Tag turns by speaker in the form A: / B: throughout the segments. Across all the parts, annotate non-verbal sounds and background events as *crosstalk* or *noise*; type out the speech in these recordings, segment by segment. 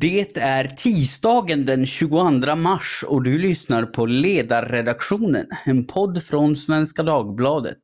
A: Det är tisdagen den 22 mars och du lyssnar på Ledarredaktionen, en podd från Svenska Dagbladet.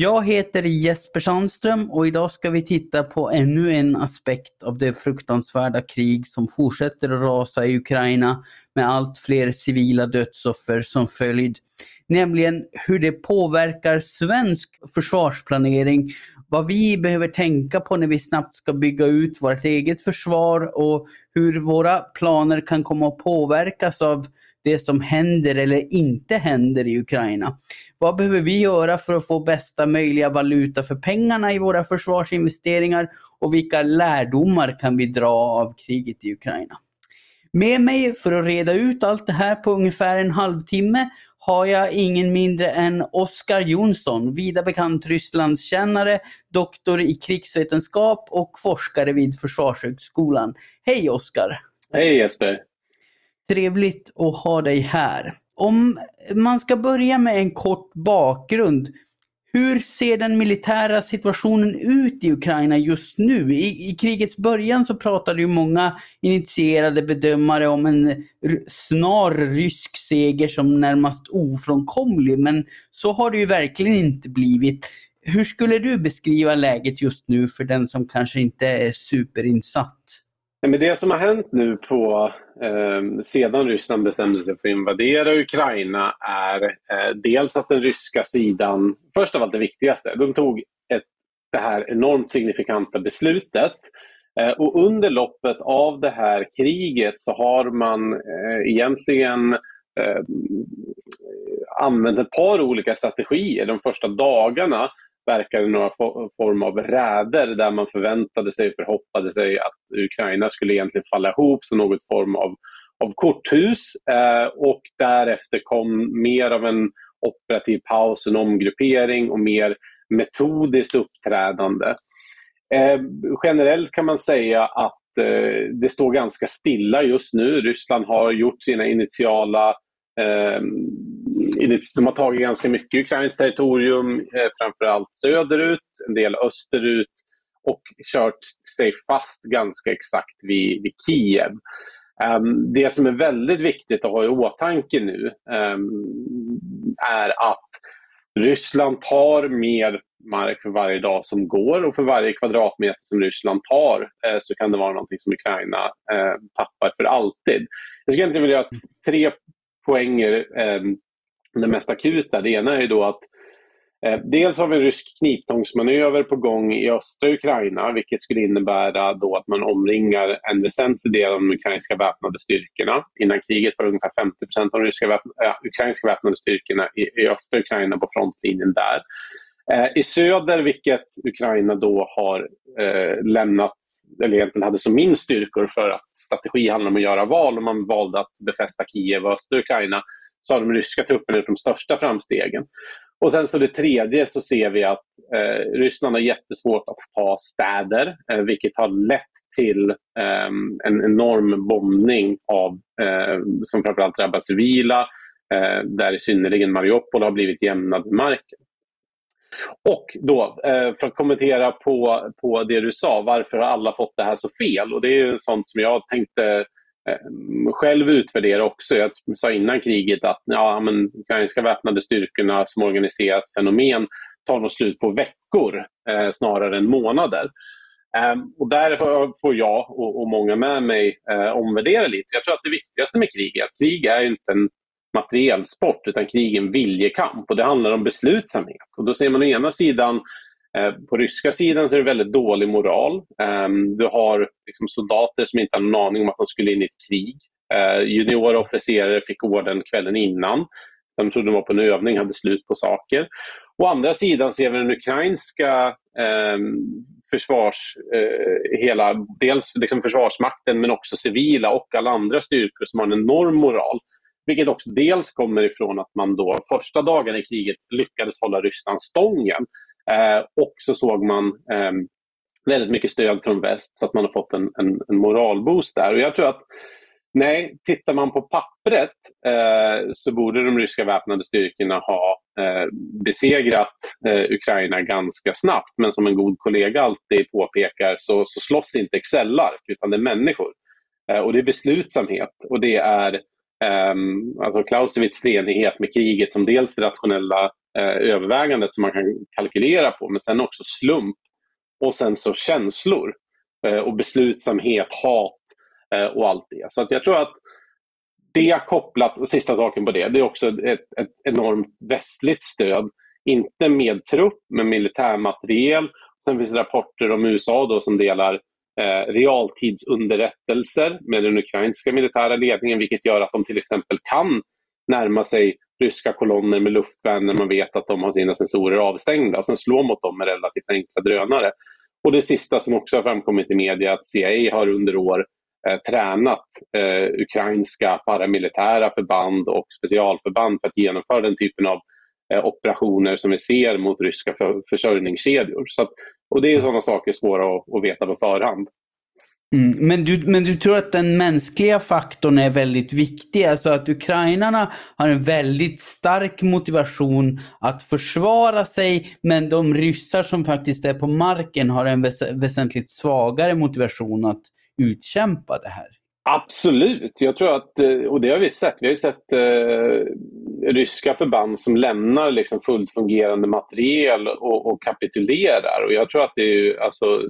A: Jag heter Jesper Sandström och idag ska vi titta på ännu en aspekt av det fruktansvärda krig som fortsätter att rasa i Ukraina med allt fler civila dödsoffer som följd. Nämligen hur det påverkar svensk försvarsplanering, vad vi behöver tänka på när vi snabbt ska bygga ut vårt eget försvar och hur våra planer kan komma att påverkas av det som händer eller inte händer i Ukraina. Vad behöver vi göra för att få bästa möjliga valuta för pengarna i våra försvarsinvesteringar och vilka lärdomar kan vi dra av kriget i Ukraina? Med mig för att reda ut allt det här på ungefär en halvtimme har jag ingen mindre än Oskar Jonsson, vida bekant Rysslandskännare, doktor i krigsvetenskap och forskare vid Försvarshögskolan. Hej Oskar!
B: Hej Jesper!
A: Trevligt att ha dig här. Om man ska börja med en kort bakgrund. Hur ser den militära situationen ut i Ukraina just nu? I, I, krigets början så pratade ju många initierade bedömare om en snar rysk seger som närmast ofrånkomlig, men så har det ju verkligen inte blivit. Hur skulle du beskriva läget just nu för den som kanske inte är superinsatt?
B: Men det som har hänt nu på, eh, sedan Ryssland bestämde sig för att invadera Ukraina är eh, dels att den ryska sidan, först av allt det viktigaste, de tog ett, det här enormt signifikanta beslutet eh, och under loppet av det här kriget så har man eh, egentligen eh, använt ett par olika strategier. De första dagarna verkade några form av räder där man förväntade sig, och förhoppade sig att Ukraina skulle egentligen falla ihop som något form av, av korthus. Eh, och därefter kom mer av en operativ paus, en omgruppering och mer metodiskt uppträdande. Eh, generellt kan man säga att eh, det står ganska stilla just nu. Ryssland har gjort sina initiala Ehm, de har tagit ganska mycket ukrainskt territorium, eh, framförallt söderut, en del österut och kört sig fast ganska exakt vid, vid Kiev. Ehm, det som är väldigt viktigt att ha i åtanke nu ehm, är att Ryssland tar mer mark för varje dag som går och för varje kvadratmeter som Ryssland tar eh, så kan det vara någonting som Ukraina eh, tappar för alltid. Jag skulle egentligen vilja göra tre poänger eh, det mest akuta. Det ena är då att eh, dels har vi en rysk kniptångsmanöver på gång i östra Ukraina vilket skulle innebära då att man omringar en väsentlig del av de ukrainska väpnade styrkorna. Innan kriget var ungefär 50 procent av de ryska väpn äh, eh, ukrainska väpnade styrkorna i, i östra Ukraina på frontlinjen där. Eh, I söder, vilket Ukraina då har eh, lämnat, eller egentligen hade som minst styrkor för att strategi handlar om att göra val och man valde att befästa Kiev och östra Ukraina så har de ryska trupperna gjort de största framstegen. Och sen så det tredje så ser vi att eh, Ryssland har jättesvårt att ta städer eh, vilket har lett till eh, en enorm bombning av, eh, som framförallt drabbar civila, eh, där i synnerligen Mariupol har blivit jämnad med marken. Och då, eh, för att kommentera på, på det du sa, varför har alla fått det här så fel? Och det är ju sånt som jag tänkte eh, själv utvärdera också. Jag sa innan kriget att ja, men ukrainska väpnade styrkorna som organiserat fenomen tar nog slut på veckor eh, snarare än månader. Um, och där får jag och, och många med mig eh, omvärdera lite. Jag tror att det viktigaste med krig är att krig är inte en materielsport utan krig är en viljekamp och det handlar om beslutsamhet. Och då ser man å ena sidan eh, på ryska sidan så är det väldigt dålig moral. Ehm, du har liksom soldater som inte har någon aning om att de skulle in i ett krig. Eh, Juniora officerare fick orden kvällen innan. De trodde de var på en övning, hade slut på saker. Å andra sidan ser vi den ukrainska eh, försvars, eh, hela, dels liksom försvarsmakten men också civila och alla andra styrkor som har en enorm moral. Vilket också dels kommer ifrån att man då första dagen i kriget lyckades hålla Ryssland stången. Eh, och så såg man eh, väldigt mycket stöd från väst så att man har fått en, en, en moralboost där. Och jag tror att Nej, tittar man på pappret eh, så borde de ryska väpnade styrkorna ha eh, besegrat eh, Ukraina ganska snabbt. Men som en god kollega alltid påpekar så, så slåss inte Excel-ark utan det är människor. Eh, och det är beslutsamhet och det är Um, alltså Clausewitz enighet med kriget som dels det rationella uh, övervägandet som man kan kalkylera på men sen också slump och sen så känslor uh, och beslutsamhet, hat uh, och allt det. Så att jag tror att det kopplat, och sista saken på det, det är också ett, ett enormt västligt stöd. Inte med trupp, men militärmateriel. Sen finns det rapporter om USA då som delar eh, realtidsunderrättelser med den ukrainska militära ledningen vilket gör att de till exempel kan närma sig ryska kolonner med luftvärn när man vet att de har sina sensorer avstängda och sen slå mot dem med relativt enkla drönare. Och det sista som också har framkommit i media att CIA har under år eh, tränat eh, ukrainska paramilitära förband och specialförband för att genomföra den typen av eh, operationer som vi ser mot ryska för, försörjningskedjor. Så att, och det är sådana saker svåra att, att veta på förhand.
A: Mm, men, du, men du tror att den mänskliga faktorn är väldigt viktig? Alltså att ukrainarna har en väldigt stark motivation att försvara sig men de ryssar som faktiskt är på marken har en väs väsentligt svagare motivation att utkämpa det här?
B: Absolut, jag tror att, eh, och det har vi sett. Vi har ju sett eh, ryska förband som lämnar liksom fullt fungerande materiel och, och kapitulerar. Och jag tror att det är alltså,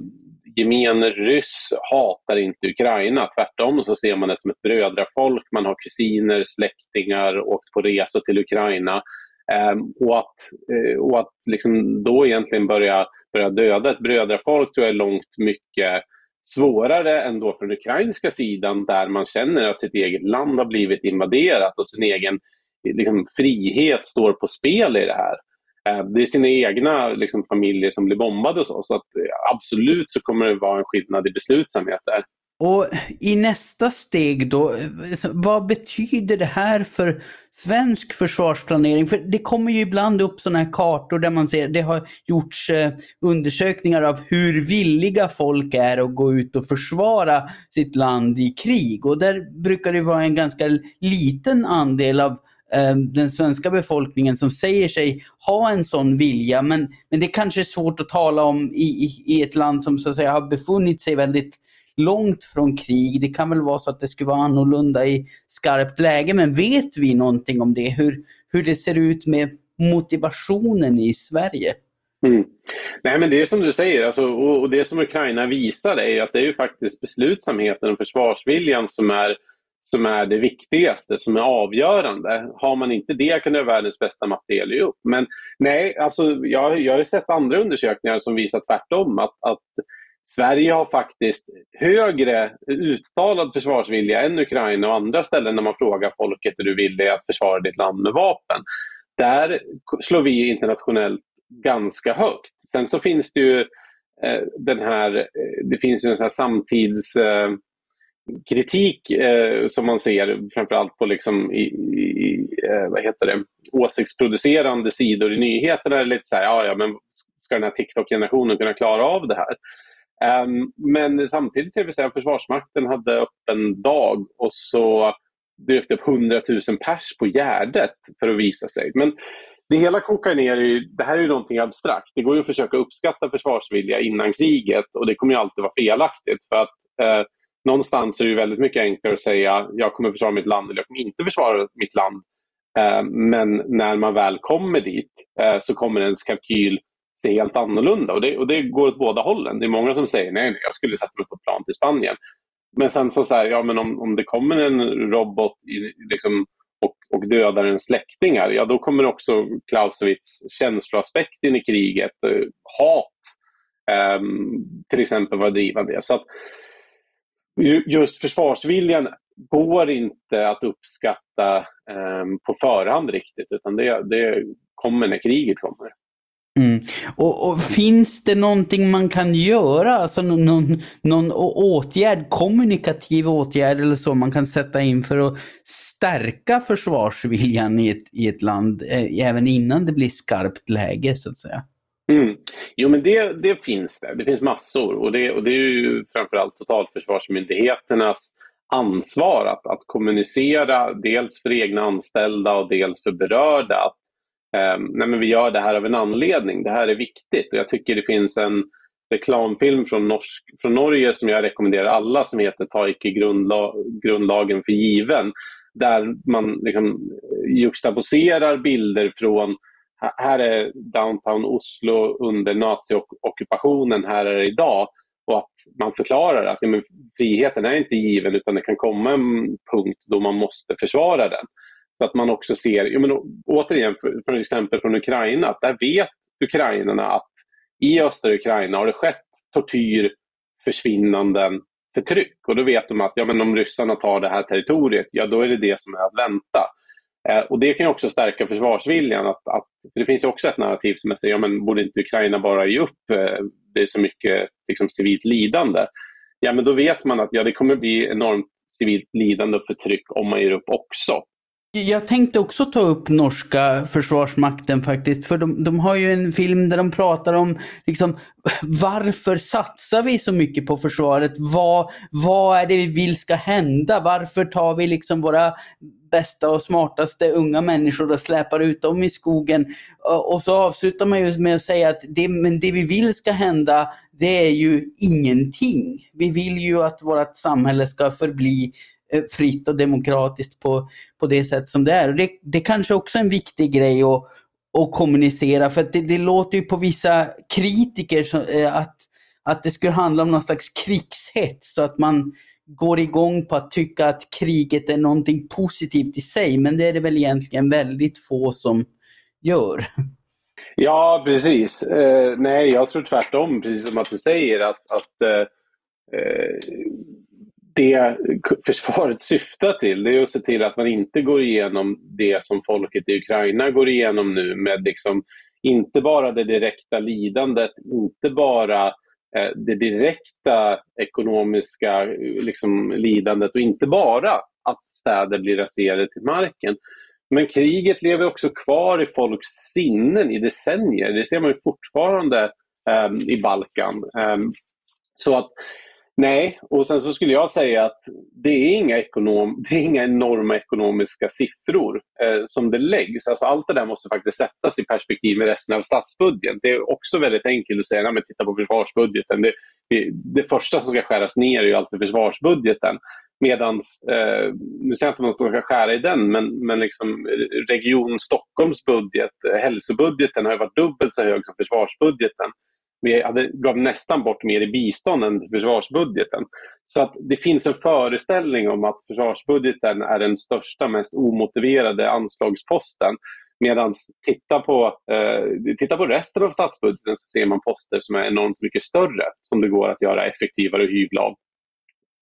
B: gemene ryss hatar inte Ukraina. Tvärtom så ser man det som ett brödrafolk. Man har kusiner, släktingar, åkt på resor till Ukraina. Um, och att, eh, och att liksom då egentligen börja, börja döda ett brödrafolk tror jag är långt mycket svårare än för den ukrainska sidan där man känner att sitt eget land har blivit invaderat och sin egen liksom, frihet står på spel i det här. Eh, det är sina egna liksom, familjer som blir bombade och så. Så att, eh, absolut så kommer det vara en skillnad i beslutsamhet där.
A: Och i nästa steg då, vad betyder det här för svensk försvarsplanering? För det kommer ju ibland upp sådana här kartor där man ser, det har gjorts eh, undersökningar av hur villiga folk är att gå ut och försvara sitt land i krig. Och där brukar det vara en ganska liten andel av eh, den svenska befolkningen som säger sig ha en sån vilja. Men, men det kanske är svårt att tala om i, i, i ett land som så att säga har befunnit sig väldigt långt från krig. Det kan väl vara så att det skulle vara annorlunda i skarpt läge, men vet vi någonting om det? Hur, hur det ser ut med motivationen i Sverige?
B: Mm. Nej men det är som du säger, alltså, och, och, det som Ukraina visar är att det är ju faktiskt beslutsamheten och försvarsviljan som är, som är det viktigaste, som är avgörande. Har man inte det kan det vara världens bästa materiel ge upp. Men nej, alltså, jag, jag har sett andra undersökningar som visar tvärtom. Att, att Sverige har faktiskt högre uttalad försvarsvilja än Ukraina och andra ställen när man frågar folket är du villig att försvara ditt land med vapen. Där slår vi internationellt ganska högt. Sen så finns det ju eh, den här, eh, det finns ju en sån här samtids eh, kritik eh, som man ser framförallt på liksom i, i eh, vad heter det, åsiktsproducerande sidor i nyheterna. Lite så här, ja, ja, men ska den här TikTok-generationen kunna klara av det här? Um, men samtidigt ser vi att Försvarsmakten hade öppen dag och så dök det upp 100 000 pers på Gärdet för att visa sig. Men det hela kokar ner i, det här är ju någonting abstrakt. Det går ju att försöka uppskatta försvarsvilja innan kriget och det kommer ju alltid vara felaktigt. För att eh, någonstans är det ju väldigt mycket enklare att säga jag kommer försvara mitt land eller jag kommer inte försvara mitt land. Eh, men när man väl kommer dit eh, så kommer ens kalkyl se helt annorlunda. Och det, och det går åt båda hållen. Det är många som säger nej, nej jag skulle sätta mig på ett plan till Spanien. Men sen så, så här, ja men om, om det kommer en robot i, liksom, och, och dödar en släktingar, ja då kommer också Clausewitz känsloaspekt in i kriget. Eh, hat eh, till exempel vara drivande. Så att, just försvarsviljan går inte att uppskatta eh, på förhand riktigt utan det, det kommer när kriget kommer.
A: Mm. Och, och, finns det någonting man kan göra, alltså någon, någon åtgärd, kommunikativ åtgärd eller så man kan sätta in för att stärka försvarsviljan i ett, i ett land, eh, även innan det blir skarpt läge så att säga?
B: Mm. Jo men det, det finns det, det finns massor och det, och det är ju framförallt totalförsvarsmyndigheternas ansvar att, att kommunicera dels för egna anställda och dels för berörda att Ehm, nej men vi gör det här av en anledning, det här är viktigt. Och jag tycker det finns en reklamfilm från, norsk, från Norge som jag rekommenderar alla som heter Ta icke grundla, grundlagen för given. Där man liksom juxtaposerar bilder från här är downtown Oslo under naziockupationen, här är det idag. Och att man förklarar att ja, men friheten är inte given utan det kan komma en punkt då man måste försvara den. Så att man också ser, ja, men återigen för, för exempel från Ukraina, att där vet ukrainarna att i östra Ukraina har det skett tortyr, försvinnanden, förtryck. Och då vet de att ja, men om ryssarna tar det här territoriet, ja då är det det som är att vänta. Eh, och Det kan också stärka försvarsviljan. Att, att, för det finns också ett narrativ som säger ja, men borde inte Ukraina bara ge upp? Eh, det är så mycket liksom, civilt lidande. Ja, men då vet man att ja, det kommer bli enormt civilt lidande och förtryck om man ger upp också.
A: Jag tänkte också ta upp norska försvarsmakten faktiskt, för de, de, har ju en film där de pratar om liksom, varför satsar vi så mycket på försvaret? Vad, vad är det vi vill ska hända? Varför tar vi liksom våra bästa och smartaste unga människor och släpar ut dem i skogen? Och så avslutar man ju med att säga att det, men det vi vill ska hända, det är ju ingenting. Vi vill ju att vårt samhälle ska förbli Eh, fritt och demokratiskt på, på det sätt som det är. Och det, det kanske också är en viktig grej att, att kommunicera för att det, det låter ju på vissa kritiker som, eh, att, att det skulle handla om någon slags krigshets så att man går igång på att tycka att kriget är någonting positivt i sig men det är det väl egentligen väldigt få som gör.
B: Ja, precis. Eh, nej, jag tror tvärtom, precis som att du säger, att, att eh, eh det försvaret syftar till det är att se till att man inte går igenom det som folket i Ukraina går igenom nu med liksom inte bara det direkta lidandet, inte bara eh, det direkta ekonomiska eh, liksom, lidandet och inte bara att städer blir raserade till marken. Men kriget lever också kvar i folks sinnen i decennier. Det ser man ju fortfarande um, i Balkan. Um, så att Nej, och sen så skulle jag säga att det är inga, ekonom, *laughs* det är inga enorma ekonomiska siffror eh, som det läggs. Alltså allt det där måste faktiskt sättas i perspektiv med resten av statsbudgeten. Det är också väldigt enkelt att säga, men titta på försvarsbudgeten. Det, det, det, första som ska skäras ner är ju alltid försvarsbudgeten. Medan, eh, nu säger jag inte att man ska skära i den, men, men liksom Region Stockholms budget, eh, hälsobudgeten har varit dubbelt så hög som försvarsbudgeten vi hade, gav nästan bort mer i bistånd än försvarsbudgeten. Så att det finns en föreställning om att försvarsbudgeten är den största, mest omotiverade anslagsposten. Medan titta på, eh, titta på resten av statsbudgeten så ser man poster som är enormt mycket större som det går att göra effektivare och hyvla av.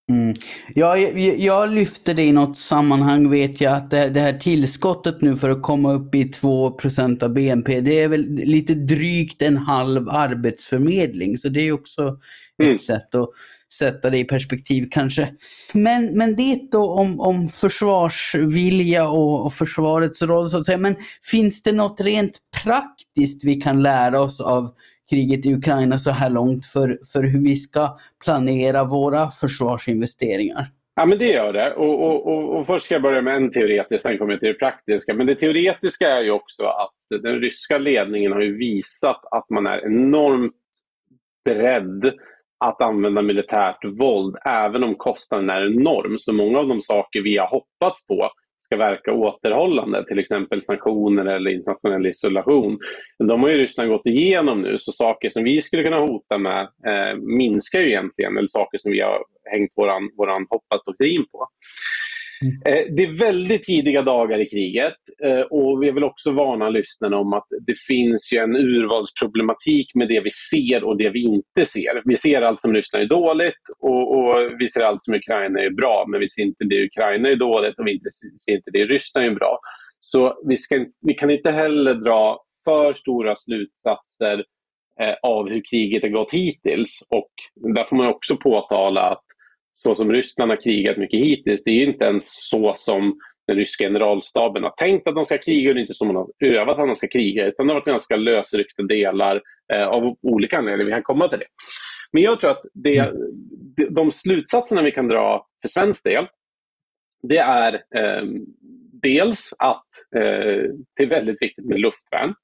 A: Mm. Ja, jag, jag, lyfte det i något sammanhang vet jag att det, det, här tillskottet nu för att komma upp i 2% av BNP det är väl lite drygt en halv arbetsförmedling så det är också mm. ett sätt att sätta det i perspektiv kanske. Men, men det då om, om försvarsvilja och, och försvarets roll så att säga. Men finns det något rent praktiskt vi kan lära oss av kriget i Ukraina så här långt för, för hur vi ska planera våra försvarsinvesteringar?
B: Ja, men det gör det. Och, och, och, och först ska jag börja med en teoretisk, sen kommer jag till det praktiska. Men det teoretiska är ju också att den ryska ledningen har ju visat att man är enormt beredd att använda militärt våld, även om kostnaden är enorm. Så många av de saker vi har hoppats på ska verka återhållande, till exempel sanktioner eller internationell isolation. De har ju Ryssland gått igenom nu, så saker som vi skulle kunna hota med eh, minskar ju egentligen, eller saker som vi har hängt våran, våran hoppas-doktrin på. Mm. Eh, det är väldigt tidiga dagar i kriget eh, och vi vill också varna lyssnarna om att det finns ju en urvalsproblematik med det vi ser och det vi inte ser. Vi ser allt som Ryssland är dåligt och, och vi ser allt som Ukraina är bra men vi ser inte det Ukraina är dåligt och vi ser inte det Ryssland är bra. Så vi, ska, vi kan inte heller dra för stora slutsatser eh, av hur kriget har gått hittills och där får man också påtala att så som Ryssland har krigat mycket hittills, det är inte ens så som den ryska generalstaben har tänkt att de ska kriga och det är inte så man har övat att de ska kriga utan det har varit ganska lösryckta delar eh, av olika anledningar. Vi kan komma till det. Men jag tror att det, mm. de slutsatserna vi kan dra för svensk del det är eh, dels att eh, det är väldigt viktigt med luftvärn.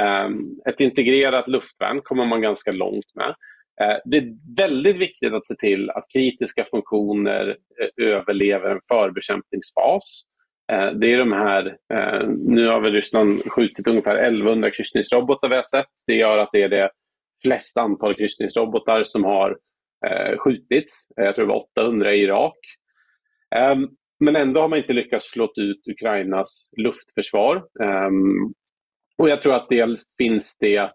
B: Eh, ett integrerat luftvärn kommer man ganska långt med. Eh, det är väldigt viktigt att se till att kritiska funktioner eh, överlever en förbekämpningsfas. Eh, det är de här, nu har vi Ryssland skjutit ungefär 1100 kryssningsrobotar vi har sett. Det gör att det är det flesta antal kryssningsrobotar som har skjutits. Jag tror det var 800 i Irak. Ehm, men ändå har man inte lyckats slå ut Ukrainas luftförsvar. Ehm, och jag tror att dels finns det,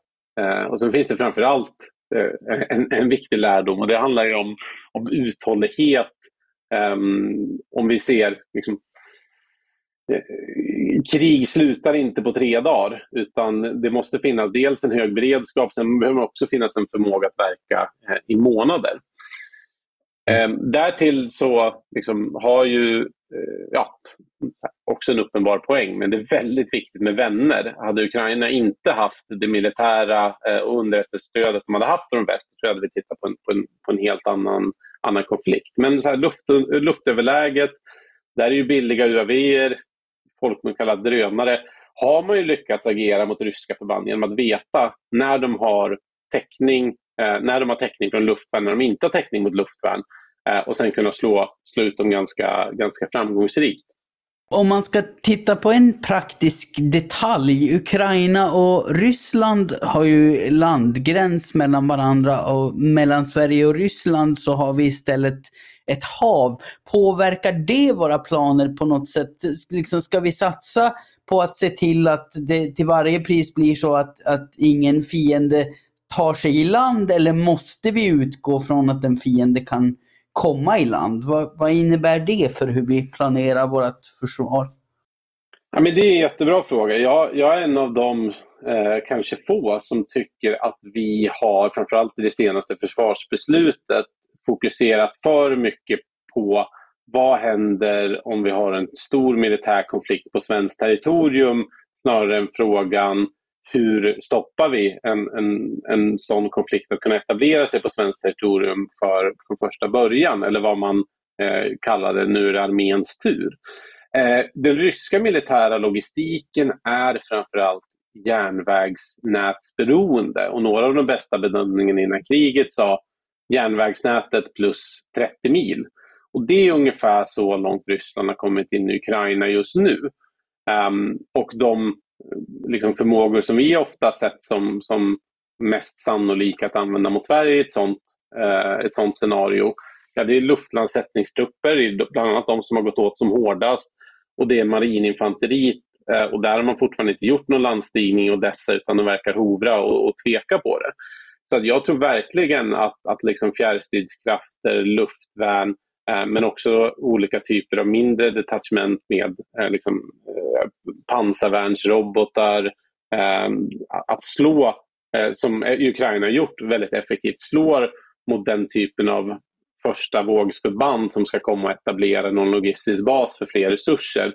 B: och sen finns det framförallt allt Eh, en, en viktig lärdom och det handlar ju om, om uthållighet. Um, om vi ser liksom, eh, krig slutar inte på tre dagar utan det måste finnas dels en hög beredskap, sen behöver det också finnas en förmåga att verka eh, i månader. Ehm, därtill så liksom, har ju Eh, ja, också en uppenbar poäng, men det är väldigt viktigt med vänner. Hade Ukraina inte haft det militära eh, och underrättelsestödet de hade haft från väst, tror jag hade vi tittat på en, på en, på en helt annan, annan konflikt. Men så här, luft, luftöverläget, där är ju billiga UAV, folk med kallar drönare, har man ju lyckats agera mot ryska förband genom att veta när de har täckning, eh, när de har täckning från luftvärn, när de inte har täckning mot luftvärn Eh, och sen kunna slå, slå ut dem ganska, ganska framgångsrikt.
A: Om man ska titta på en praktisk detalj. Ukraina och Ryssland har ju landgräns mellan varandra och mellan Sverige och Ryssland så har vi istället ett hav. Påverkar det våra planer på något sätt? Liksom ska vi satsa på att se till att det till varje pris blir så att, att ingen fiende tar sig i land eller måste vi utgå från att en fiende kan komma i land. Vad, vad innebär det för hur vi planerar vårt försvar?
B: Ja, men det är en jättebra fråga. Jag, jag är en av de eh, kanske få som tycker att vi har, framförallt i det senaste försvarsbeslutet, fokuserat för mycket på vad händer om vi har en stor militär konflikt på svenskt territorium snarare än frågan hur stoppar vi en, en, en sån konflikt att kunna etablera sig på svenskt territorium för, från första början eller vad man eh, kallade nu är det arméns tur. Eh, den ryska militära logistiken är framförallt järnvägsnätsberoende och några av de bästa bedömningarna innan kriget sa järnvägsnätet plus 30 mil. Och Det är ungefär så långt Ryssland har kommit in i Ukraina just nu. Um, och de liksom förmågor som vi ofta sett som, som mest sannolika att använda mot Sverige i ett sånt, eh, ett sånt scenario. Ja, det är luftlandsättningstrupper, bland annat de som har gått åt som hårdast. Och det är marininfanteriet eh, och där har man fortfarande inte gjort någon landstigning och dessa utan de verkar hovra och, och tveka på det. Så att jag tror verkligen att, att liksom fjärrstridskrafter, luftvärn, Eh, Eh, men också olika typer av mindre detachment med eh, liksom, eh, pansarvärnsrobotar. Ehm, att slå, eh, som Ukraina har gjort väldigt effektivt, slår mot den typen av första vågsförband som ska komma och etablera någon logistisk bas för fler resurser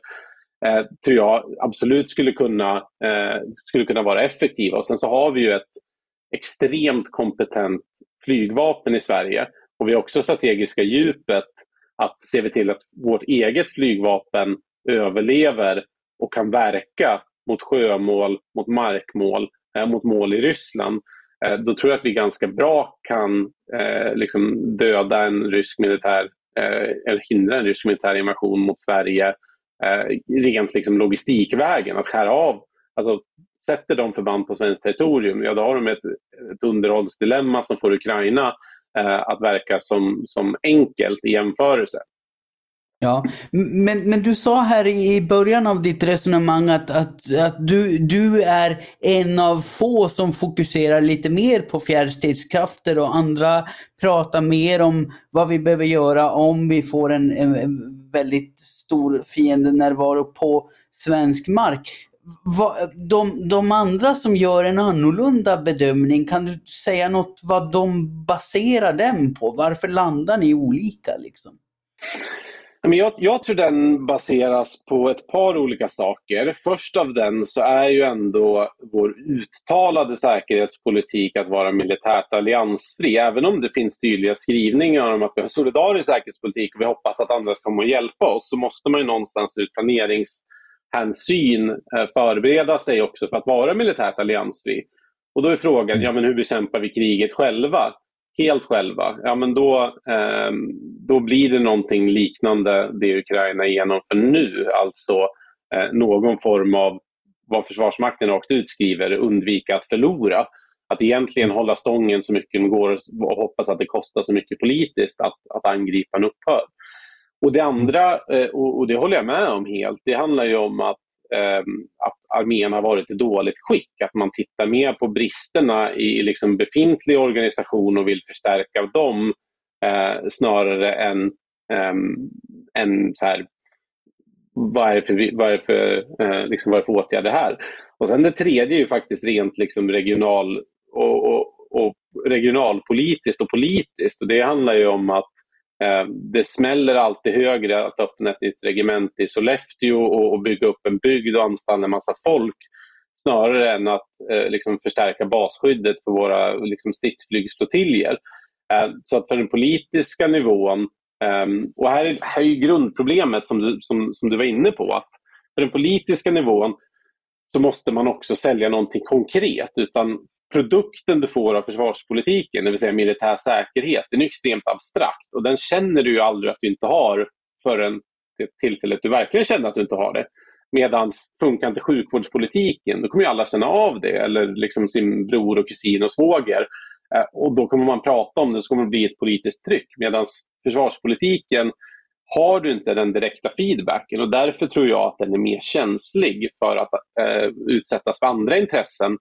B: eh, tror jag absolut skulle kunna, eh, skulle kunna vara effektiva. Och sen så har vi ju ett extremt kompetent flygvapen i Sverige och vi har också strategiska djupet att ser vi till att vårt eget flygvapen överlever och kan verka mot sjömål, mot markmål, eh, mot mål i Ryssland, eh, då tror jag att vi ganska bra kan eh, liksom döda en rysk militär eh, eller hindra en rysk militär invasion mot Sverige eh, rent liksom logistikvägen, att skära av. Alltså, sätter de förband på svenskt territorium, ja då har de ett, ett underhållsdilemma som får Ukraina Eh, att verka som, som enkelt i jämförelse.
A: Ja, men, men du sa här i början av ditt resonemang att, att, att du, du är en av få som fokuserar lite mer på fjärrstridskrafter och andra pratar mer om vad vi behöver göra om vi får en, en väldigt stor fiendenärvaro på svensk mark de, de andra som gör en annorlunda bedömning, kan du säga något vad de baserar den på? Varför landar ni olika? Liksom?
B: Jag, jag tror den baseras på ett par olika saker. Först av den så är ju ändå vår uttalade säkerhetspolitik att vara militärt alliansfri. Även om det finns tydliga skrivningar om att vi har solidarisk säkerhetspolitik och vi hoppas att andra ska komma och hjälpa oss så måste man ju någonstans ur planerings hänsyn, eh, förbereda sig också för att vara militärt alliansfri. Och då är frågan, ja men hur bekämpar vi kriget själva? helt själva, ja men då, eh, då blir det någonting liknande det Ukraina genomför nu. Alltså eh, någon form av vad Försvarsmakten rakt ut skriver, undvika att förlora. Att egentligen hålla stången så mycket det går och hoppas att det kostar så mycket politiskt att, att en upphör. Och det andra, eh, och det håller jag med om helt, det handlar ju om att ehm, att armén har varit i dåligt skick. Att man tittar mer på bristerna i liksom befintlig organisation och vill förstärka dem eh, snarare än, eh, än så här, vad är det för, vad är för, eh, liksom, vad är för åtgärder här? Och sen det tredje är ju faktiskt rent liksom regional och, och, och regionalpolitiskt och politiskt. Och det handlar ju om att Eh, det smäller alltid högre att öppna ett nytt regemente i Sollefteå och, bygga upp en bygd och anställa en massa folk snarare än att eh, liksom förstärka basskyddet för våra liksom, stridsflygflottiljer. Eh, så att för den politiska nivån, ehm, och här är, här är grundproblemet som du, som, som du var inne på, att för den politiska nivån så måste man också sälja någonting konkret. Utan produkten du får av försvarspolitiken, det vill säga militär säkerhet, den är extremt abstrakt och den känner du ju aldrig att du inte har förrän det tillfället du verkligen känner att du inte har det. Medan funkar inte sjukvårdspolitiken, då kommer ju alla känna av det, eller liksom sin bror och kusin och svåger. Eh, och då kommer man prata om det, så kommer det bli ett politiskt tryck. Medan försvarspolitiken har du inte den direkta feedbacken och därför tror jag att den är mer känslig för att eh, utsättas för andra intressen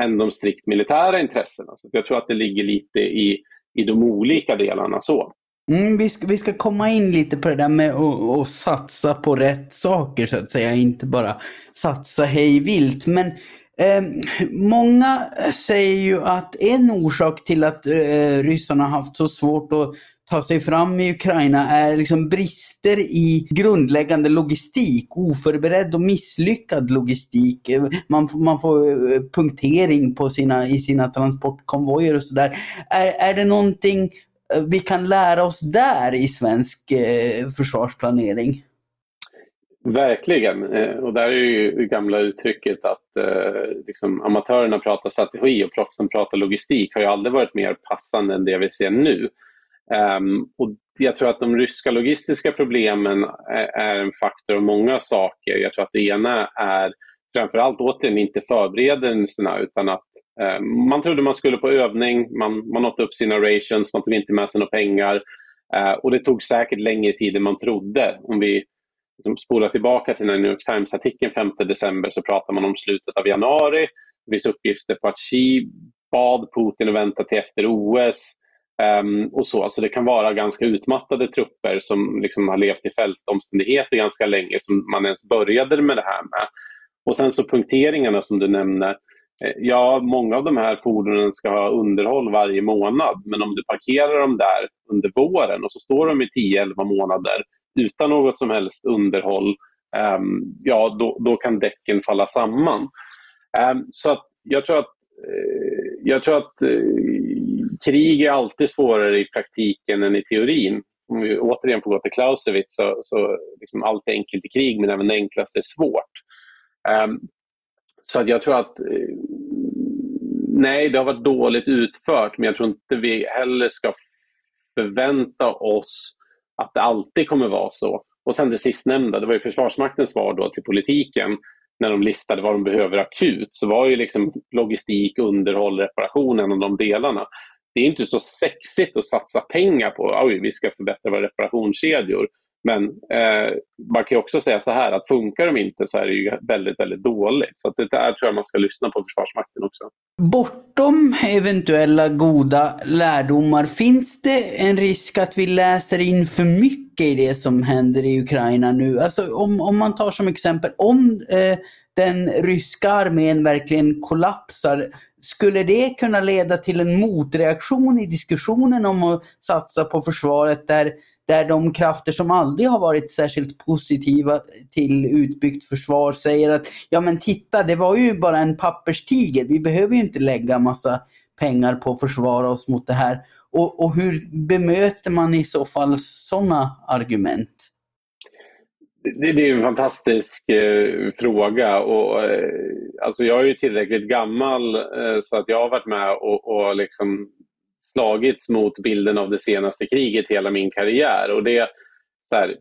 B: än de strikt militära intressena. Så jag tror att det ligger lite i, i de olika delarna så.
A: Mm, vi, ska, vi ska komma in lite på det där med att, att satsa på rätt saker så att säga, inte bara satsa hej vilt. Men eh, många säger ju att en orsak till att eh, ryssarna haft så svårt att ta sig fram i Ukraina är liksom brister i grundläggande logistik, oförberedd och misslyckad logistik. Man, man får eh, punktering på sina, i sina transportkonvojer och sådär. Är, är det någonting eh, vi kan lära oss där i svensk eh, försvarsplanering?
B: Verkligen. Och där är ju det gamla uttrycket att eh, liksom, amatörerna pratar strategi och proffsen pratar logistik har ju aldrig varit mer passande än det vi ser nu. Um, och jag tror att de ryska logistiska problemen är, är, en faktor av många saker. Jag tror att det ena är framförallt återigen inte förberedelserna utan att um, man trodde man skulle på övning, man, man åt upp sina rations, man tog inte med sig några pengar. Uh, och det tog säkert längre tid än man trodde. Om vi liksom, spolar tillbaka till den New York Times-artikeln 5 december så pratar man om slutet av januari. Det finns uppgifter på att Xi bad Putin att vänta till efter OS. Um, och så. Alltså det kan vara ganska utmattade trupper som liksom har levt i fältomständigheter ganska länge som man ens började med det här med. Och sen så punkteringarna som du nämner. Eh, ja, många av de här fordonen ska ha underhåll varje månad men om du parkerar dem där under våren och så står de i 10-11 månader utan något som helst underhåll, um, ja då, då kan däcken falla samman. Um, så att jag tror att, eh, jag tror att eh, krig är alltid svårare i praktiken än i teorin. Om vi återigen får gå till Clausewitz så, så liksom allt är enkelt i krig men även det enklaste är svårt. Um, så att jag tror att eh, nej, det har varit dåligt utfört men jag tror inte vi heller ska förvänta oss att det alltid kommer vara så. Och sen det sistnämnda, det var ju Försvarsmaktens svar då till politiken när de listade vad de behöver akut så var ju liksom logistik, underhåll, reparation en av de delarna det är inte så sexigt att satsa pengar på att vi ska förbättra våra reparationskedjor. Men eh, man kan också säga så här att funkar de inte så är det ju väldigt, väldigt dåligt. Så att det där tror jag man ska lyssna på Försvarsmakten också.
A: Bortom eventuella goda lärdomar, finns det en risk att vi läser in för mycket i det som händer i Ukraina nu? Alltså om, om man tar som exempel, om eh, den ryska armén verkligen kollapsar, skulle det kunna leda till en motreaktion i diskussionen om att satsa på försvaret där, där de krafter som aldrig har varit särskilt positiva till utbyggt försvar säger att ja men titta, det var ju bara en papperstiger, vi behöver ju inte lägga massa pengar på att försvara oss mot det här. Och, och hur bemöter man i så fall sådana argument?
B: Det, det, är en fantastisk eh, fråga. Och, eh, alltså jag är ju tillräckligt gammal eh, så att jag har varit med och, och liksom slagits mot bilden av det senaste kriget hela min karriär. Och det, så här,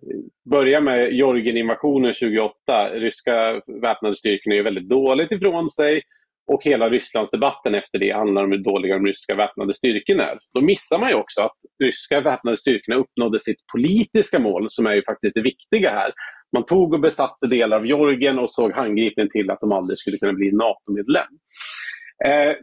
B: börja med Georgieninvasionen 2008. Ryska väpnade styrkorna är väldigt dåligt ifrån sig. Och hela Rysslandsdebatten efter det handlar om hur dåliga de ryska väpnade styrkorna är. Då missar man ju också att ryska väpnade styrkorna uppnådde sitt politiska mål som är ju faktiskt det viktiga här. Man tog och besatte delar av Georgien och såg handgripligen till att de aldrig skulle kunna bli NATO-medlem. Eh,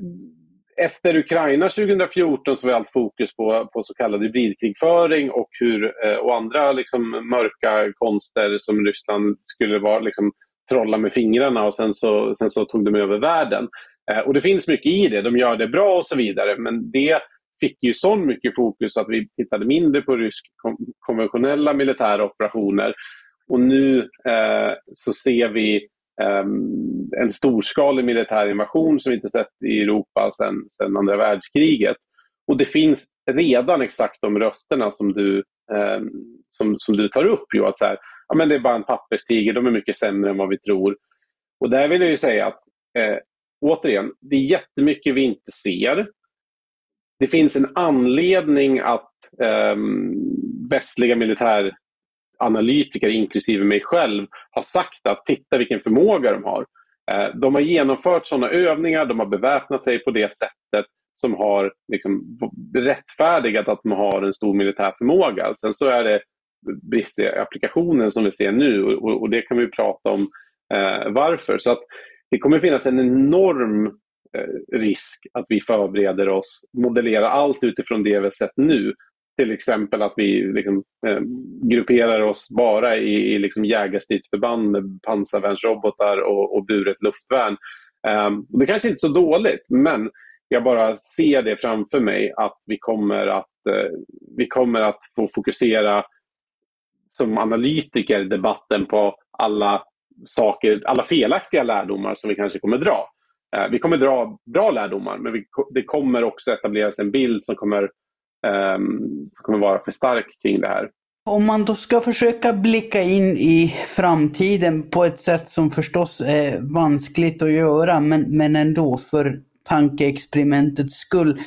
B: efter Ukraina 2014 så var allt fokus på, på så kallad hybridkrigföring och, hur, eh, och andra liksom, mörka konster som Ryssland skulle vara liksom, trolla med fingrarna och sen så, sen så tog de över världen. Eh, och det finns mycket i det, de gör det bra och så vidare men det fick ju så mycket fokus att vi tittade mindre på rysk konventionella militära operationer. Och nu eh, så ser vi eh, en storskalig militär invasion som vi inte sett i Europa sedan andra världskriget. Och det finns redan exakt de rösterna som du, eh, som, som du tar upp. Jo, att så här, ja, men det är bara en papperstiger, de är mycket sämre än vad vi tror. Och där vill jag ju säga att eh, återigen, det är jättemycket vi inte ser. Det finns en anledning att eh, västliga militäranalytiker, inklusive mig själv, har sagt att titta vilken förmåga de har. Eh, de har genomfört sådana övningar, de har beväpnat sig på det sättet som har liksom rättfärdigat att de har en stor militär förmåga. Sen så är det brister i applikationen som vi ser nu och, och det kan vi prata om eh, varför. Så att det kommer finnas en enorm eh, risk att vi förbereder oss, modellerar allt utifrån det vi har sett nu. Till exempel att vi liksom, eh, grupperar oss bara i, i liksom jägarstridsförband med pansarvärnsrobotar och, och buret luftvärn. Um, det kanske inte är så dåligt men jag bara ser det framför mig att vi kommer att, eh, vi kommer att få fokusera som analytiker debatten på alla saker, alla felaktiga lärdomar som vi kanske kommer dra. Eh, vi kommer dra bra lärdomar men vi, det kommer också etableras en bild som kommer, um, som kommer vara för stark kring det här.
A: Om man då ska försöka blicka in i framtiden på ett sätt som förstås är vanskligt att göra men, men ändå för tankeexperimentets skull.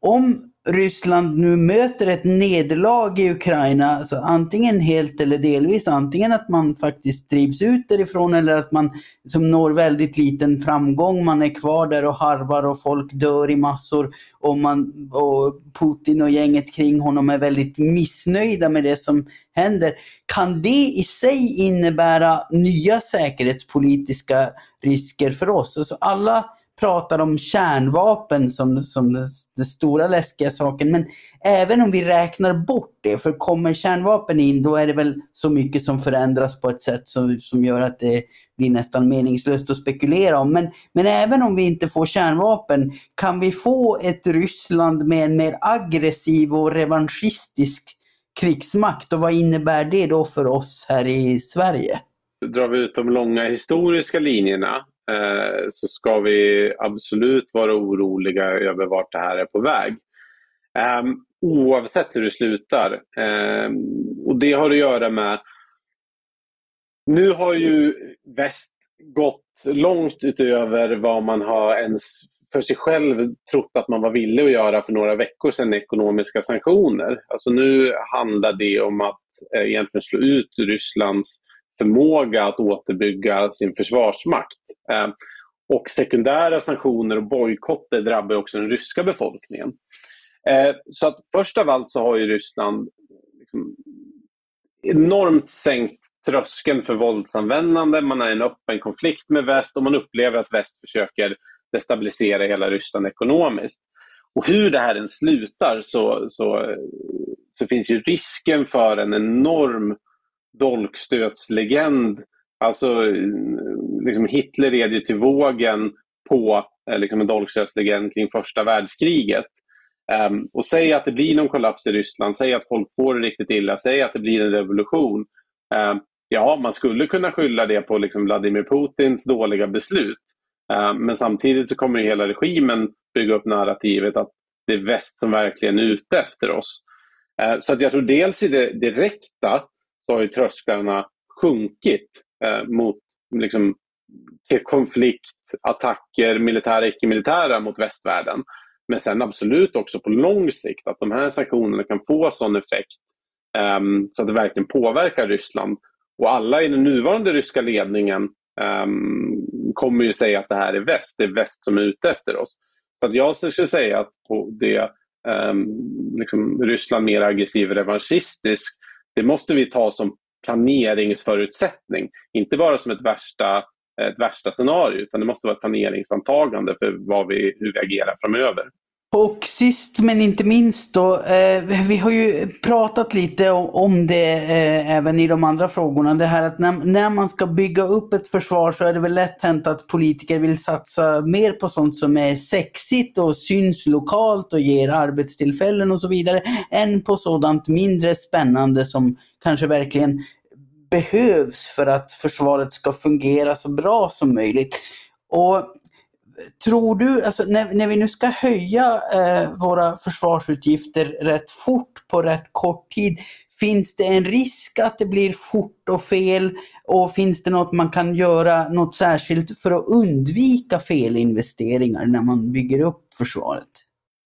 A: Om Ryssland nu möter ett nederlag i Ukraina, alltså antingen helt eller delvis, antingen att man faktiskt drivs ut därifrån eller att man som når väldigt liten framgång, man är kvar där och harvar och folk dör i massor och, man, och Putin och gänget kring honom är väldigt missnöjda med det som händer. Kan det i sig innebära nya säkerhetspolitiska risker för oss? Alltså alla pratar om kärnvapen som, som den, den stora läskiga saken. Men även om vi räknar bort det, för kommer kärnvapen in då är det väl så mycket som förändras på ett sätt som, som gör att det blir nästan meningslöst att spekulera om. Men, men även om vi inte får kärnvapen, kan vi få ett Ryssland med en mer aggressiv och revanschistisk krigsmakt? Och vad innebär det då för oss här i Sverige?
B: Drar vi ut de långa historiska linjerna Eh, så ska vi absolut vara oroliga över vart det här är på väg. Ehm, oavsett hur det slutar. Ehm, och det har att göra med... Nu har ju väst gått långt utöver vad man har ens för sig själv trott att man var villig att göra för några veckor sedan ekonomiska sanktioner. Alltså nu handlar det om att eh, egentligen slå ut Rysslands förmåga att återbygga sin försvarsmakt. Ehm, och sekundära sanktioner och bojkotter drabbar också den ryska befolkningen. Ehm, så att först av allt så har ju Ryssland liksom enormt sänkt tröskeln för våldsanvändande. Man är i en öppen konflikt med väst och man upplever att väst försöker destabilisera hela Ryssland ekonomiskt. Och hur det här än slutar så, så, så finns ju risken för en enorm dolkstötslegend Alltså, liksom Hitler red ju till vågen på eh, liksom en dolkstötslegend kring första världskriget. Um, och säg att det blir någon kollaps i Ryssland, säg att folk får det riktigt illa, säg att det blir en revolution. Um, ja, man skulle kunna skylla det på liksom Vladimir Putins dåliga beslut. Um, men samtidigt så kommer hela regimen bygga upp narrativet att det är väst som verkligen är ute efter oss. Uh, så att jag tror dels i det direkta så har ju trösklarna sjunkit eh, mot liksom, konflikt, attacker, militära, icke-militära mot västvärlden. Men sen absolut också på lång sikt att de här sanktionerna kan få sån effekt eh, så att det verkligen påverkar Ryssland. Och alla i den nuvarande ryska ledningen eh, kommer ju säga att det här är väst. Det är väst som är ute efter oss. Så att jag skulle säga att på det um, liksom Ryssland mer aggressiv revanschistisk, det måste vi ta som planeringsförutsättning. Inte bara som ett värsta, ett värsta scenario utan det måste vara ett planeringsantagande för vad vi, hur vi agerar framöver.
A: Och sist men inte minst då, eh, vi har ju pratat lite om det eh, även i de andra frågorna. Det här att när, när, man ska bygga upp ett försvar så är det väl lätt hänt att politiker vill satsa mer på sånt som är sexigt och syns lokalt och ger arbetstillfällen och så vidare, än på sådant mindre spännande som kanske verkligen behövs för att försvaret ska fungera så bra som möjligt. Och tror du, alltså när, när vi nu ska höja eh, våra försvarsutgifter rätt fort på rätt kort tid, finns det en risk att det blir fort och fel? Och finns det något man kan göra, något särskilt för att undvika felinvesteringar när man bygger upp försvaret?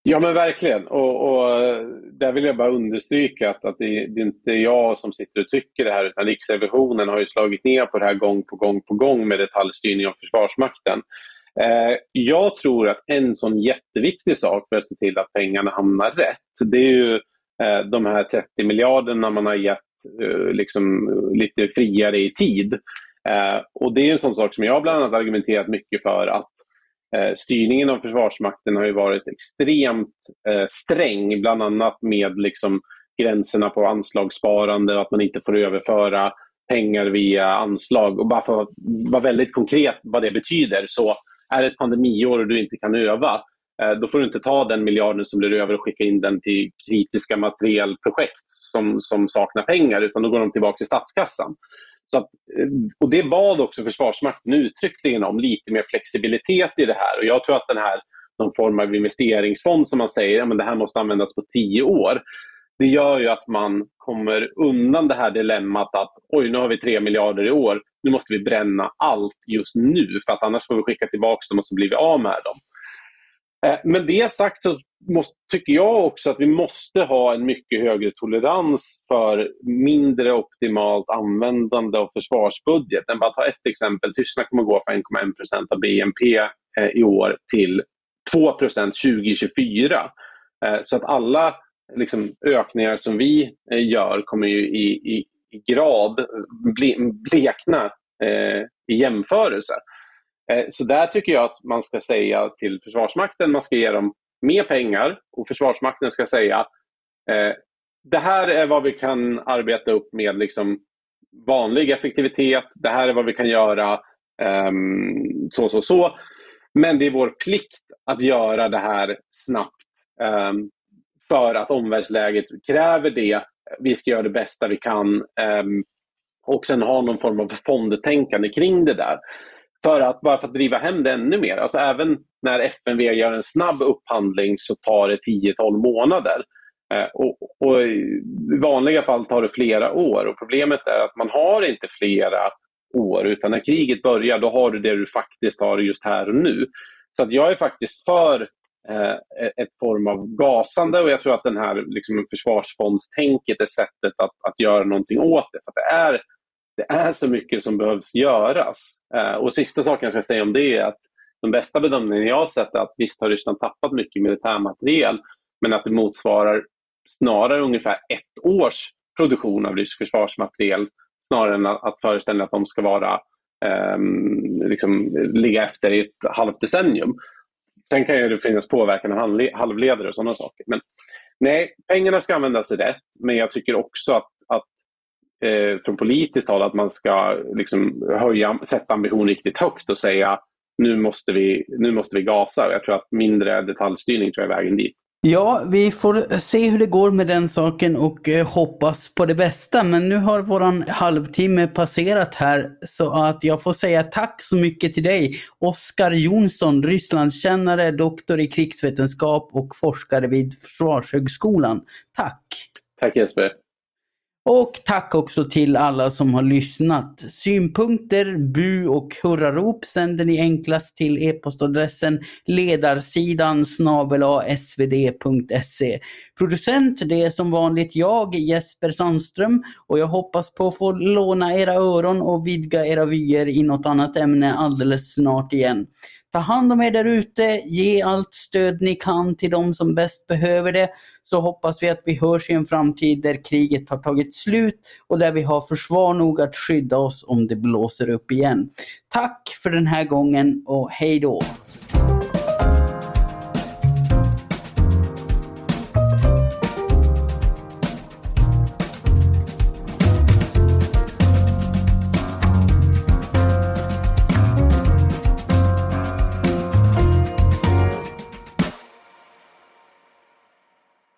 B: Ja men verkligen. Och, och eh, där vill jag bara understryka att, att det, det, är inte jag som sitter och tycker det här utan Riksrevisionen har ju slagit ner på det här gång på gång på gång med detaljstyrning av Försvarsmakten. Eh, jag tror att en sån jätteviktig sak för att se till att pengarna hamnar rätt, det är ju eh, de här 30 miljarderna man har gett eh, liksom, lite friare i tid. och Det är en sån sak som jag bland annat argumenterat mycket för att styrningen av Försvarsmakten har ju varit extremt sträng, bland annat med liksom gränserna på anslagssparande och att man inte får överföra pengar via anslag. Och bara för att vara väldigt konkret vad det betyder så är det ett pandemiår och du inte kan öva, eh, då får du inte ta den miljarden som blir över och skicka in den till kritiska materielprojekt som, som saknar pengar, utan då går de tillbaka till statskassan. Så att, eh, och Det bad också Försvarsmakten uttryckligen om, lite mer flexibilitet i det här. Och Jag tror att den här någon form av investeringsfond som man säger, ja, men det här måste användas på tio år. Det gör ju att man kommer undan det här dilemmat att oj, nu har vi tre miljarder i år nu måste vi bränna allt just nu för att annars får vi skicka tillbaka dem och så blir vi av med dem. Eh, men det sagt så måste, tycker jag också att vi måste ha en mycket högre tolerans för mindre optimalt användande av försvarsbudgeten. Bara ta ett exempel. Tyskland kommer gå från 1,1% av BNP eh, i år till 2% 2024. Eh, så att alla liksom, ökningar som vi gör kommer ju i, i, grad blekna eh, i jämförelse. Eh, så där tycker jag att man ska säga till Försvarsmakten, man ska ge dem mer pengar och Försvarsmakten ska säga eh, det här är vad vi kan arbeta upp med liksom vanlig effektivitet, det här är vad vi kan göra ehm, så, så, så. Men det är vår plikt att göra det här snabbt ehm, för att omvärldsläget kräver det vi ska göra det bästa vi kan ehm, och sen ha någon form av fondtänkande kring det där. För att, bara för att driva hem det ännu mer. Alltså även när FMV gör en snabb upphandling så tar det 10-12 månader. Eh, och, och, I vanliga fall tar det flera år och problemet är att man har inte flera år utan när kriget börjar då har du det du faktiskt har just här och nu. Så att jag är faktiskt för Eh, ett form av gasande och jag tror att den här liksom, försvarsfondstänket är sättet att, att göra någonting åt det. För det, är, det är så mycket som behövs göras. Eh, och sista saken jag ska säga om det är att de bästa bedömningarna jag har sett är att visst har Ryssland tappat mycket militärmateriel men att det motsvarar snarare ungefär ett års produktion av rysk försvarsmateriel snarare än att, att föreställa att de ska vara eh, liksom, ligga efter i ett halvt decennium. Sen kan det finnas påverkan av halvledare och sådana saker. Men nej, pengarna ska användas rätt. Men jag tycker också att, att eh, från politiskt håll att man ska liksom höja, sätta ambition riktigt högt och säga nu måste vi, nu måste vi gasa. Jag tror att mindre detaljstyrning tror jag är vägen dit.
A: Ja, vi får se hur det går med den saken och eh, hoppas på det bästa. Men nu har våran halvtimme passerat här så att jag får säga tack så mycket till dig, Oskar Jonsson, Rysslandskännare, doktor i krigsvetenskap och forskare vid Försvarshögskolan. Tack!
B: Tack Jesper!
A: Och tack också till alla som har lyssnat. Synpunkter, bu och hurrarop sänder ni enklast till e-postadressen ledarsidan svd.se. Producent det är som vanligt jag, Jesper Sandström och jag hoppas på att få låna era öron och vidga era vyer i något annat ämne alldeles snart igen. Ta hand om er där ute, ge allt stöd ni kan till de som bäst behöver det. Så hoppas vi att vi hörs i en framtid där kriget har tagit slut och där vi har försvar nog att skydda oss om det blåser upp igen. Tack för den här gången och hej då!